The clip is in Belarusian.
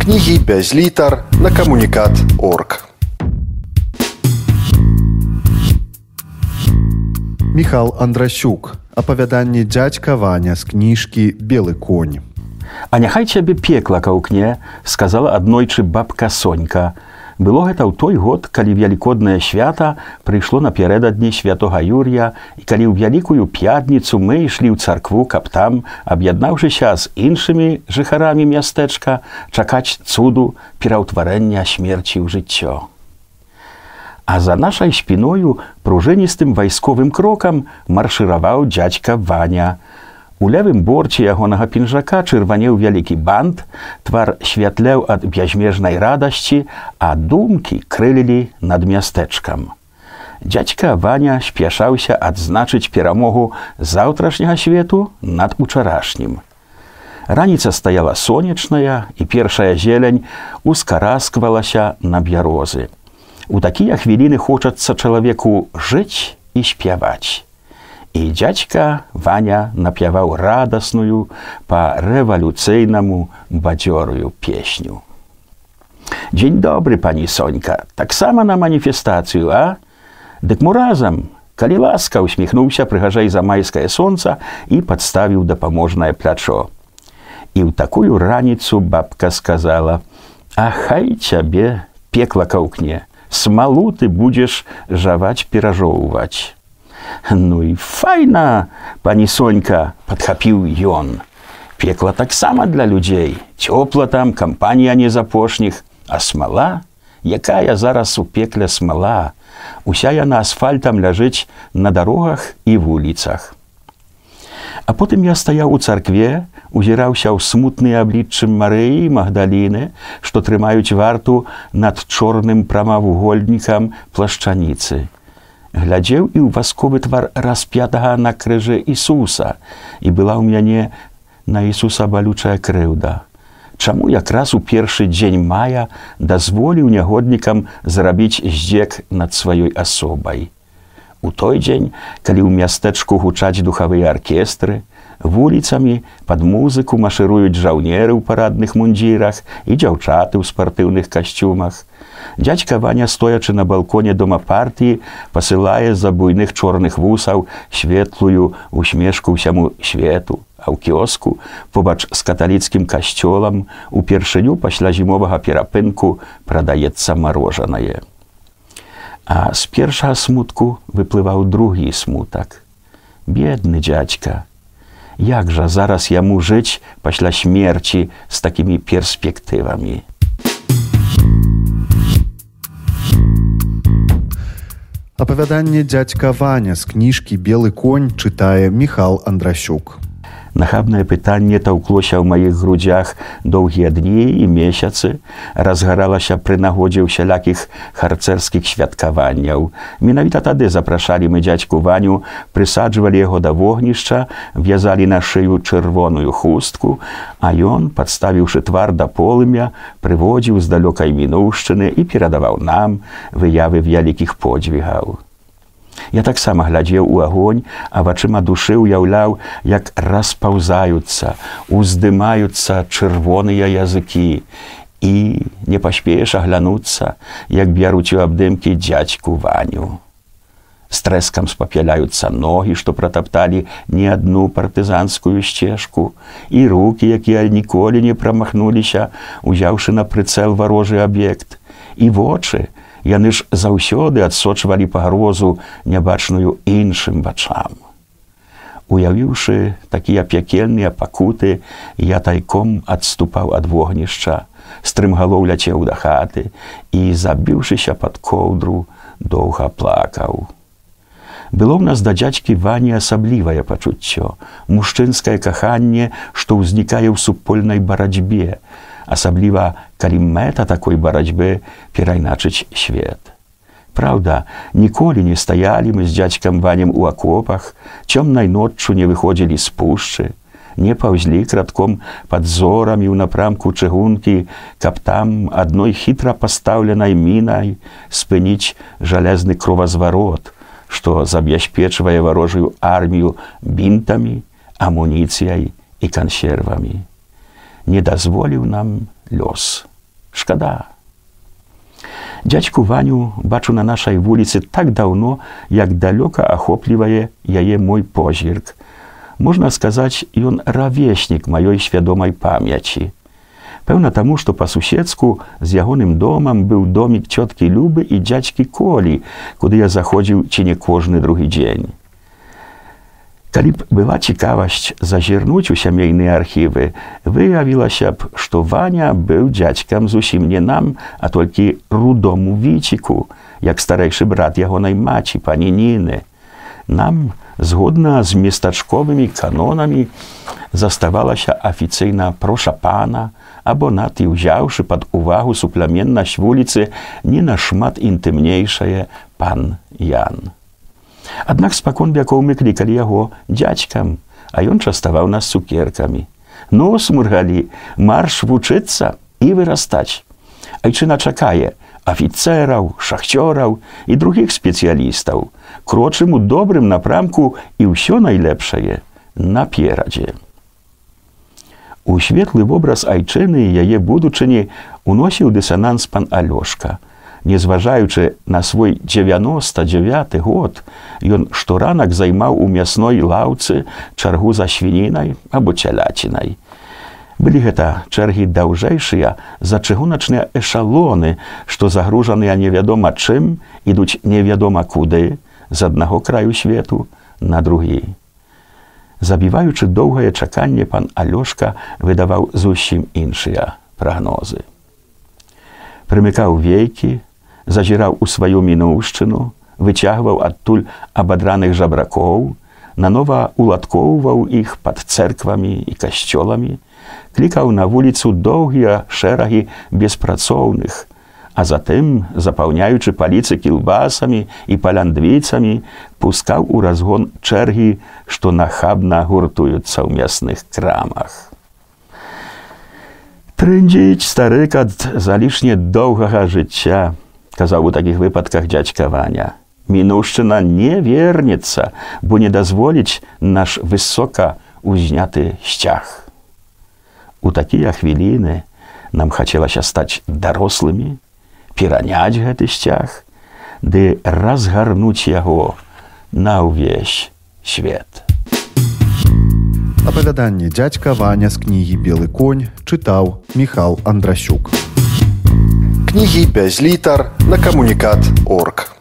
Кнігі без літар на камунікат орг. Міхал Андрасюк, апавяданне дзядзька Ваня з кніжкі белы конь. А няхай цябе пекла каўкне, сказала аднойчы бабка Сонька. Было гэта ў той год, калі вялікоднае свята прыйшло напярэдадні святога Юрія і калі ў вялікую пятніцу мы ішлі ў царкву, каб там, аб'яднаўшыся з іншымі жыхарамі мястэчка, чакаць цуду пераўтварэння смерці ў жыццё. А за нашай спіною пружыністым вайсковым крокам маршыраваў дзядзька Ваня, У левым борце ягонага пінжака чырванеў вялікі бант, твар святляў ад бязмежнай радасці, а думкі крылілі над мястэчкам. Дядзька Ваня спяшаўся адзначыць перамогу заўтрашняга свету над учарашнім. Раніца стаяла сонечная і першая зелень ускарасквалася на бярозы. У такія хвіліны хочацца чалавеку жыць і спяваць. І дядька Ваня напяваў радасную па рэвалюцыйнаму бадзёрую песню. Дзень добры, пані Сонька, таксама на маніфестацыю, а? Дык му разам, калі ласка усміхнуўся прыгажэй за майскае сонца і падставіў дапаможнае плячо. І ў такую раніцу бабка сказала: « А хай цябе пекла каўкне, смалу ты будзеш жаваць перажоўваць. Ну і файна, пані Сонька падхапіў ён. Пекла таксама для людзей. Цёпла там кампанія не запошніх, а смала, якая зараз у пекле смала, Уся яна асфальтам ляжыць на дарогах і вуліцах. А потым я стаяў у царкве, узіраўся ў смутныя абліччым Марыі і Магдаліны, што трымаюць варту над чорным прамавугольнікам плашчаніцы глядзеў і ў васковы твар распятага на крыжы Ісуса і была ў мяне на Ісуса балючая крыўда. Чаму якраз у першы дзень мая дазволіў нягоднікам зарабіць здзек над сваёй асобай. У той дзень, калі ў мястэчку гучаць духавыя аркестры, вуліцамі пад музыку машыруюць жаўнеры ў парадных мундзірах і дзяўчаты ў спартыўных касцюмах, Дядька Ваня, стоячы на балконе дома партыі, пасылае з-за буйных чорных вусаў светлую усмешку ўсяму свету, а ў кіоску, побач з каталіцкім касцёлам, упершыню пасля зімовага перапынку прадаецца марожанае. А з першага смутку выплываў другі смутак. Бедны дядька, Як жа зараз яму жыць пасля смерці з такімі перспектывамі. Апавяданне дзядзька Ваня з кніжкі белы конь чытае Міхал Андрасюк. Нахабнае пытанне таўклося ў маіх грудзях доўгія дні і месяцы, разгаралася пры нагодзе ўсялякіх харцэрскіх святкаванняў. Менавіта тады запрашалі мы дзядзьку ваню, прысаджвалі яго да вогнішча, в'язалі на шыю чырвоную хустку, а ён, падставіўшы твар да полымя, прыводзіў з далёкай мінуўшчыны і перадаваў нам выявы вялікіх подзвігаў. Я таксама глядзеў у агонь, а вачыма душы ўяўляў, як распаўзаюцца, уздымаюцца чырвоныя языкі. І не паспееш аглянуцца, як бяруць у абдымкі дзядзьку ваню. З трэскам спапяляюцца ногі, што пратапталі не адну партызанскую сцежку, і руки, якія ніколі не прамахнуліся, узяўшы на прыцэл варожы аб'ект, і вочы, яны ж заўсёды адсочвалі пагрозу нябачную іншым вачам. Уявіўшы такія пякельныя пакуты, я тайком адступаў ад вогнішча, стрымгалоў ляцеў да хаты і, забіўшыся пад коўдру, доўга плакаў. Было ў нас да дзядзькі вані асаблівае пачуццё, мужчынскае каханне, што ўзнікае ў супольнай барацьбе, асабліва калі мэта такой барацьбы перайначыць свет. Праўда, ніколі не стаялі мы з дзядзькам ванем у акопах, цёмнай ноччу не выходзілі з пушчы, не паўзлі кратком пад зорамі ў напрамку чыгункі, каб там адной хітра пастаўленай мінай спыніць жалезны кровазварот, што забяспечвае варожую армію бінтамі, амуніцыяй і кансервамі не дазволіў нам лёс. Шкада. Дядьку Ваню бачу на нашай вуліцы так даўно, як далёка ахоплівае яе мой позірк. Можна сказаць, ён равеснік маёй свядомай памяці. Пэўна таму, што па-суседску з ягоным домам быў домік цёткі любы і дзядзькі колі, куды я заходзіў ці не кожны другі дзень. Калі б была цікавасць зазірнуць у сямейныя архівы, выявілася б, што Ваня быў дзядзькам зусім не нам, а толькі рудому віціку, як старэйшы брат ягонай маці пані Ніны. Нам, згодна з местачковымі канонамі, заставалася афіцыйна проша пана, або над і ўзяўшы пад увагу супляменнасць вуліцы не нашмат інтымнейшае пан Ян. Аднак спакон вякоў мы клікалі яго дзядзькам, а ён частаваў нас цукеркамі. Ну смургалі, марш вучыцца і вырастаць. Айчына чакае афіцэраў, шахцёраў і другіх спецыялістаў, крочым у добрым напрамку і ўсё найлепшае наперадзе. У светлы вобраз айчыны яе будучыні уносіў дысананс пан Алёшка, не зважаючы на свой 99 год, ён шторанак займаў у мясной лаўцы чаргу за свінінай або цялячынай. Былі гэта чэргі даўжэйшыя за чыгуначныя эшалоны, што загружаныя невядома чым ідуць невядома куды з аднаго краю свету на другі. Забіваючы доўгае чаканне пан Алёшка выдаваў зусім іншыя прагнозы. Прымыкаў вейкі, зазіраў у сваю мінуўшчыну, выцягваў адтуль абадраных жабракоў, нанова уладкоўваў іх пад цэрквамі і касцёламі, клікаў на вуліцу доўгія шэрагі беспрацоўных, а затым, запаўняючы паліцы кілбасамі і паляндвіцамі, пускаў у разгон чэргі, што нахабна гуртуюцца ў мясных крамах. Трындзіць старык ад залішне доўгага жыцця, казаў у такіх выпадках дзядзькавання. Мінушчына не вернецца, бо не дазволіць наш высока узняты сцяг. У такія хвіліны нам хацелася стаць дарослымі, пераняць гэты сцяг, ды разгарнуць яго на ўвесь свет. Апавяданне дзядзька Ваня з кнігі белы конь чытаў Міхал Андрасюк кнігі без літар на камунікат орг.